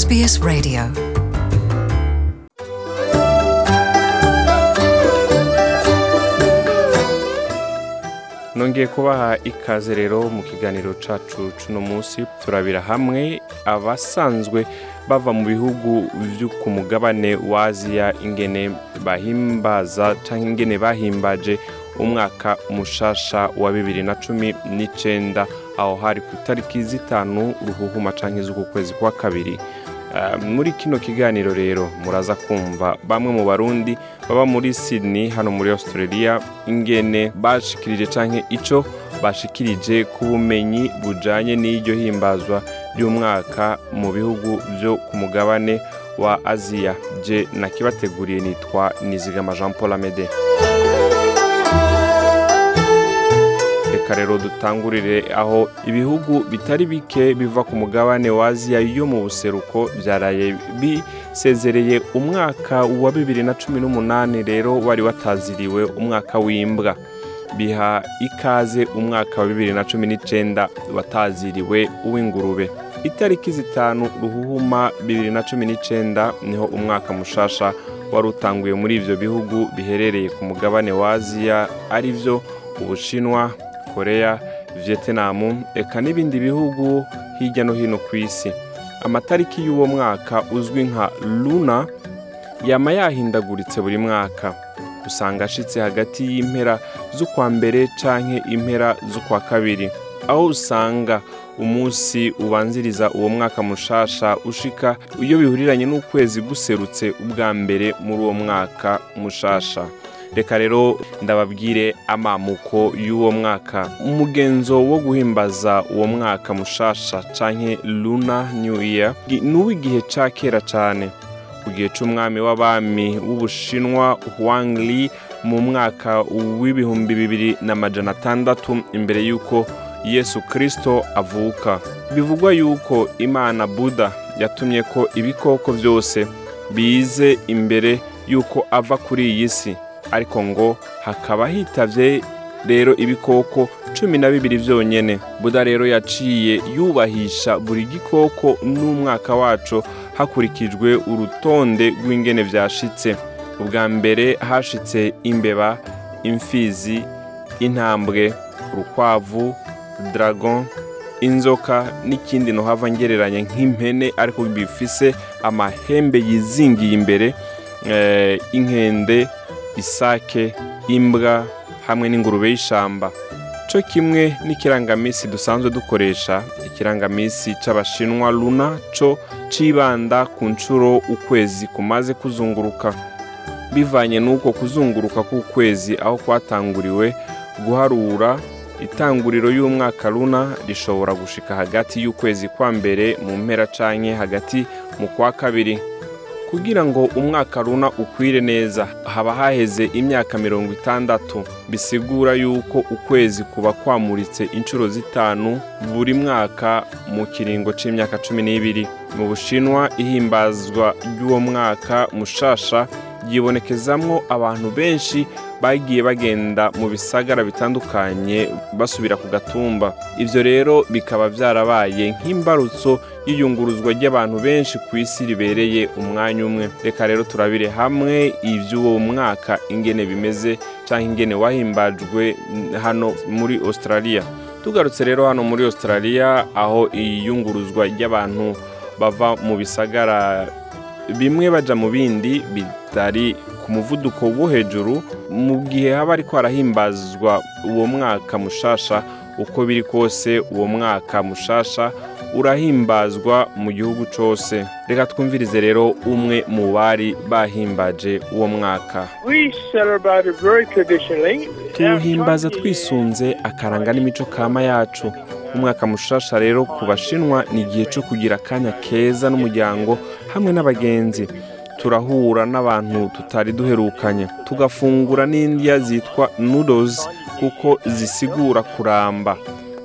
SBS Radio. Nongeye kubaha ikaze rero mu kiganiro cacu cuno munsi turabira hamwe abasanzwe bava mu bihugu vyo ku mugabane wa aziya ingene bahimbaza canke ingene bahimbaje umwaka mushasha wa bibiri na cumi n'icenda. Aho hari ku itariki zitanu ruhuhuma canke z'uku kwezi kwa kabiri. Muri kino kiganiro rero muraza kumva bamwe mu barundi baba muri Sydney hano muri Australia ingene bashikirije canke ico bashikirije ku bumenyi bujanye n'iryo himbazwa ry'umwaka mu bihugu vyo ku mugabane wa Aziya je nakibateguriye nitwa Nizigama Jean Paul Amede. Reka rero dutangurire aho ibihugu bitari bike biva ku mugabane wa aziya yo mu buseruko byaraye bisezereye umwaka wa bibiri na cumi n'umunani rero wari wataziriwe umwaka w'imbwa. Biha ikaze umwaka wa bibiri na cumi n'icenda wataziriwe uw'ingurube. Itariki zitanu ruhuhuma bibiri na cumi n'icenda ni ho umwaka mushasha wari utanguye muri ivyo bihugu biherereye ku mugabane wa aziya ari vyo ubushinwa korea vietnam eka n'ibindi bihugu hirya no hino ku isi. Amatariki y'uwo mwaka uzwi nka luna yama yahindaguritse buri mwaka. Usanga ashitse hagati y'impera z'ukwa mbere canke impera z'ukwa kabiri. Aho usanga umunsi ubanziriza uwo mwaka mushasha ushika iyo bihuriranye n'ukwezi guserutse ubwa mbere muri uwo mwaka mushasha. Reka rero ndababwire amamuko y'uwo mwaka. Umugenzo wo guhimbaza uwo mwaka mushasha canke luna new year n'uw'igihe ca kera cane. Ku gihe c'umwami w'abami w'ubushinwa huang li mu mwaka w'ibihumbi bibiri na majana atandatu imbere y'uko yesu kristo avuka. Bivugwa yuko imana buda yatumye ko ibikoko byose bize imbere y'uko ava kuri iyi si. Ariko ngo hakaba hitavye rero ibikoko cumi na bibiri vyonyene. Buda rero yaciye yubahisha buri gikoko n'umwaka waco hakurikijwe urutonde rw'ingene vyashitse. Ubwa mbere hashitse imbeba imfizi intambwe urukwavu dragon inzoka n'ikindi nohava ngereranya nk'impene ariko bifise amahembe yizingiye imbere eh, inkende isake imbwa hamwe n'ingurube y'ishamba. Cyo kimwe n'ikirangamisi dusanzwe dukoresha ikirangamisi c'abashinwa luna co cibanda ku nshuro ukwezi kumaze kuzunguruka. Bivanye n'uko kuzunguruka k'ukwezi aho kwatanguriwe guharura itanguriro y'umwaka luna rishobora gushika hagati y'ukwezi kwa mbere mu mpera canke hagati mu kwa kabiri. Kugira ngo umwaka runa ukwire neza. Haba haheze imyaka mirongo itandatu. Bisigura yuko ukwezi kuba kwamuritse inshuro zitanu buri mwaka mu kiringo c'imyaka cumi n'ibiri. Mu bushinwa ihimbazwa ry'uwo mwaka mushasha ryibonekezamwo abantu benshi bagiye bagenda mu bisagara bitandukanye basubira ku gatumba. Ivyo rero bikaba vyarabaye nk'imbarutso y'iyunguruzwa ry'abantu benshi ku isi ribereye umwanya umwe. Reka rero turabire hamwe ivy'uwo mwaka ingene bimeze canke ingene wahimbajwe hano muri australia. Tugarutse rero hano muri australia aho iyunguruzwa ry'abantu bava mu bisagara bimwe baja mu bindi bitari ku muvuduko wo hejuru mu gihe haba ariko harahimbazwa uwo mwaka mushasha uko biri kose uwo mwaka mushasha urahimbazwa mu gihugu cose reka twumvirize rero umwe mu bari bahimbaje uwo mwaka. Tuwuhimbaza twisunze akaranga n'imico kama yacu. Umwaka mushasha rero ku bashinwa ni igihe cyo kugira akanya keza n'umuryango hamwe n'abagenzi. Turahura n'abantu tutari duherukanye. Tugafungura n'indya zitwa noodles kuko zisigura kuramba.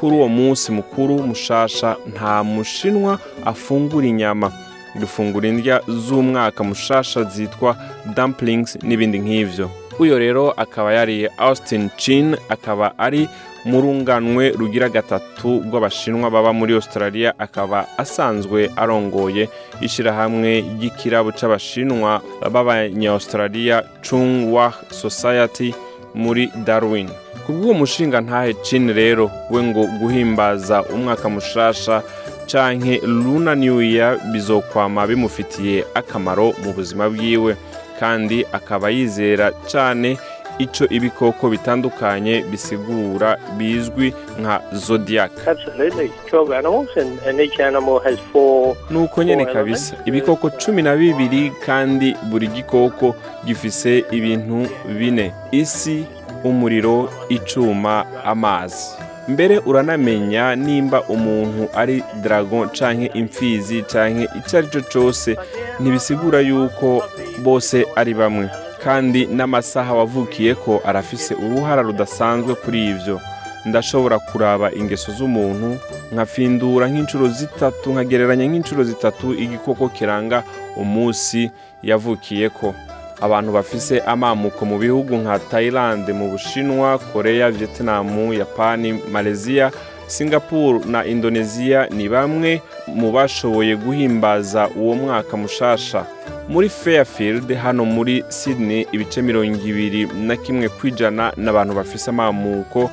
Kuri uwo munsi mukuru mushasha nta mushinwa afungura inyama. Dufungura indya z'umwaka mushasha zitwa dumplings n'ibindi nk'ivyo. Uyo rero akaba yari austin chin akaba ari mu runganwe rugira gatatu rw'abashinwa baba muri australia akaba asanzwe arongoye ishyirahamwe ry'ikirabo c'abashinwa b'abanya-australia chungwa society muri darwin. Kubw'uwo mushinga ntahe chin rero we ngo guhimbaza umwaka mushasha canke luna new year bizokwama bimufitiye akamaro mu buzima bwiwe. Kandi akaba yizera cane ico ibikoko bitandukanye bisigura bizwi nka zodiac Absolutely. 12 animals, and, and each animal has four. nuko nyene Four kabisa ibikoko cumi na bibiri kandi buri gikoko gifise ibintu bine isi umuriro icuma amazi mbere uranamenya nimba umuntu ari dragon canke imfizi canke icyo ari cyo cose ntibisigura yuko bose ari bamwe kandi n'amasaha wavukiye ko arafise uruhara rudasanzwe kuri ivyo. Ndashobora kuraba ingeso z'umuntu nkafindura nk'inshuro zitatu nkagereranya nk'inshuro zitatu igikoko kiranga umunsi yavukiyeko. Abantu bafise amamuko mu bihugu nka Thailand mu Bushinwa, Korea, Vietnam, Yapani, Malaysia, Singapore na Indonesia ni bamwe mu bashoboye guhimbaza uwo mwaka mushasha. Muri Fairfield hano muri Sydney ibice mirongo ibiri na kimwe kwijana n'abantu bafise amamuko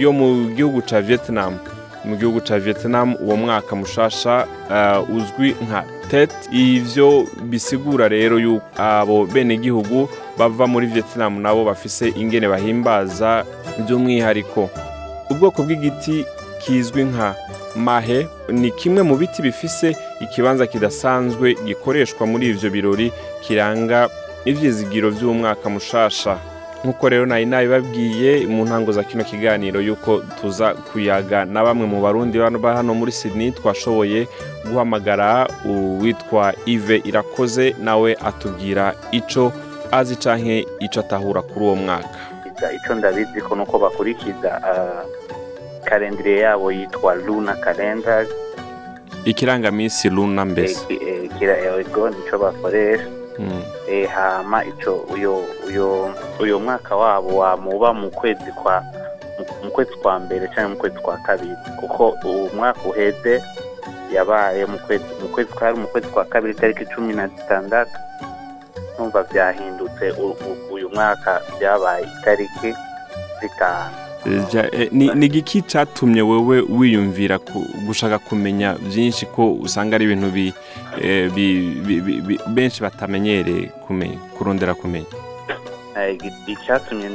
yo mu gihugu ca Vietnam. Mu gihugu ca Vietnam uwo mwaka mushasha uh, uzwi nka Tet. Ivyo bisigura rero yuko abo bene gihugu bava muri Vietnam nabo bafise ingene bahimbaza by'umwihariko. Ubwoko bw'igiti kizwi nka mahe ni kimwe mu biti bifise ikibanza kidasanzwe gikoreshwa muri ivyo birori kiranga ivyizigiro vy'umwaka mushasha. Nk'uko rero nari nabibabwiye mu ntango za kino kiganiro yuko tuza kuyaga na bamwe mu barundi ba hano muri Sydney twashoboye guhamagara uwitwa Yves Irakoze nawe atubwira ico azi canke ico atahura kuri uwo mwaka. Ico ndabizi ko nuko bakurikiza ah, kalendire yabo yitwa luna calendar. Ikirangamisi luna mbese. Eh, eh, nico bakoresha. Mm. Eh, hama uyo uyo mwaka wabo wamuba mu kwezi kwa mu- kwezi kwa mbere cyangwa mu kwezi kwa kabiri. Kuko uwo mwaka uheze yabaye mu kwezi mu kwezi kwa mu kwezi kwa kabiri tariki cumi na zitandatu. Numva byahindutse uyu mwaka byabaye itariki zitanu. Ni ni igiki catumye wewe wiyumvira gushaka kumenya byinshi ko usanga ari ibintu bi, eh, benshi batamenyereye kurondera kumenya? Eh, icyatumye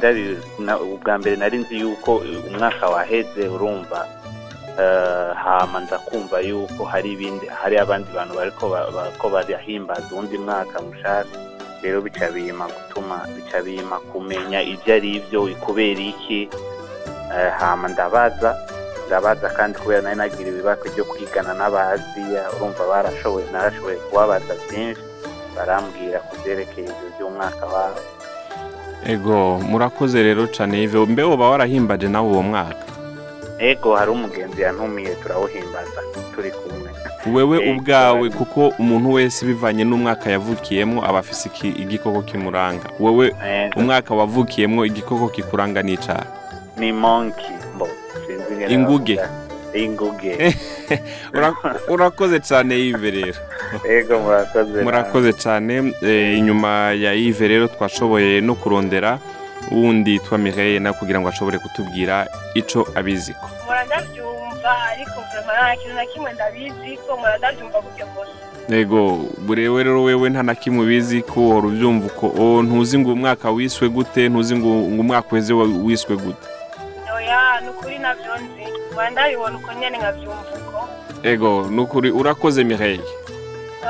ubwa mbere nari nzi yuko eh, umwaka waheze urumva eh, hama nza kumva yuko hari ibindi hari abandi bantu bariko barahimbaza uwundi mwaka mushasha. Rero bica bima gutuma bica bima kumenya ibyo ari byo kubera iki Eh, hama ndabaza ndabaza kandi kubera nari nagira ibibazo byo kwigana n'abaziya urumva barashoboye narashoboye kubabaza byinshi barambwira ku byerekeye ibyo by'umwaka wabo. Ego murakoze rero cane Yves mbe woba warahimbaje nawe uwo mwaka? Ego hari umugenzi yantumiye turawuhimbaza turi kumwe. Wewe Eh, ubwawe cyane. kuko umuntu wese bivanye n'umwaka yavukiyemo aba afise igikoko kimuranga. Wewe Eh, umwaka wavukiyemo igikoko kikuranga n'icara ni monki Inguge. inguge. Ura- urakoze cane Yves rero. Murakoze. Murakoze cyane. Eh, inyuma ya Yves rero twashoboye no kurondera wundi twa Mireille nawe kugira ngo ashobore kutubwira ico abiziko. Mpora ndabyumva ariko nta kintu na kimwe ndabizi ko mpora ndabyumva gutyo gusa ego burewe rero wewe nta na kimwe ubizi ko uhora ubyumva uko. O ntuzi ngo umwaka wiswe gute ntuzi ngo umwaka uheze wiswe gute. Ni ukuri na byo nzi. Mpora ndabibona uko nyene nkabyumva uko. Ego nukuri urakoze Mireille.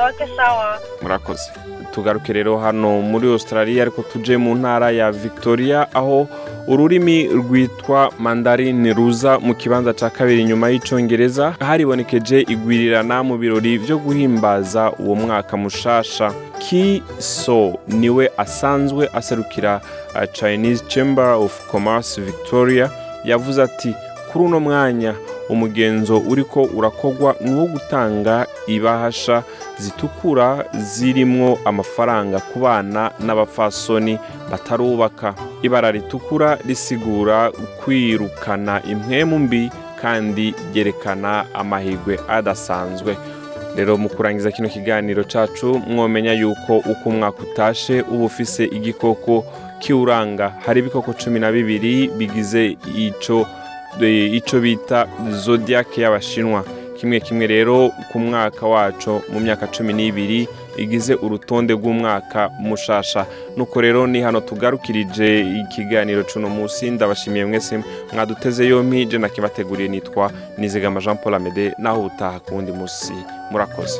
Oke sawa. Murakoze. Tugaruke rero hano muri australia ariko tuje mu ntara ya victoria aho ururimi rwitwa mandarin ruza mu kibanza cya kabiri nyuma y'icyongereza haribonekeje igwirirana mu birori byo guhimbaza uwo mwaka mushasha. Ki so ni we asanzwe aserukira uh, chinese chamber of commerce victoria. Yavuze ati kuri uno mwanya umugenzo uriko urakogwa ni uwo gutanga ibahasha zitukura zirimwo amafaranga ku bana n'abapfasoni batarubaka. Ibara ritukura risigura kwirukana impwemu mbi kandi ryerekana amahirwe adasanzwe. Rero mu kurangiza kino kiganiro cacu mwomenya yuko uko umwaka utashe uba ufise igikoko kiwuranga. Hari ibikoko cumi na bibiri bigize ico e, ico bita zodiac y'abashinwa. Kimwe kimwe rero ku mwaka wacu mu myaka cumi n'ibiri igize urutonde rw'umwaka mushasha. Nuko rero ni hano tugarukirije ikiganiro cuno musi ndabashimiye mwese mwaduteze yompi je nakibateguriye nitwa nizigama jean paul amede naho ubutaha ku wundi musi murakoze.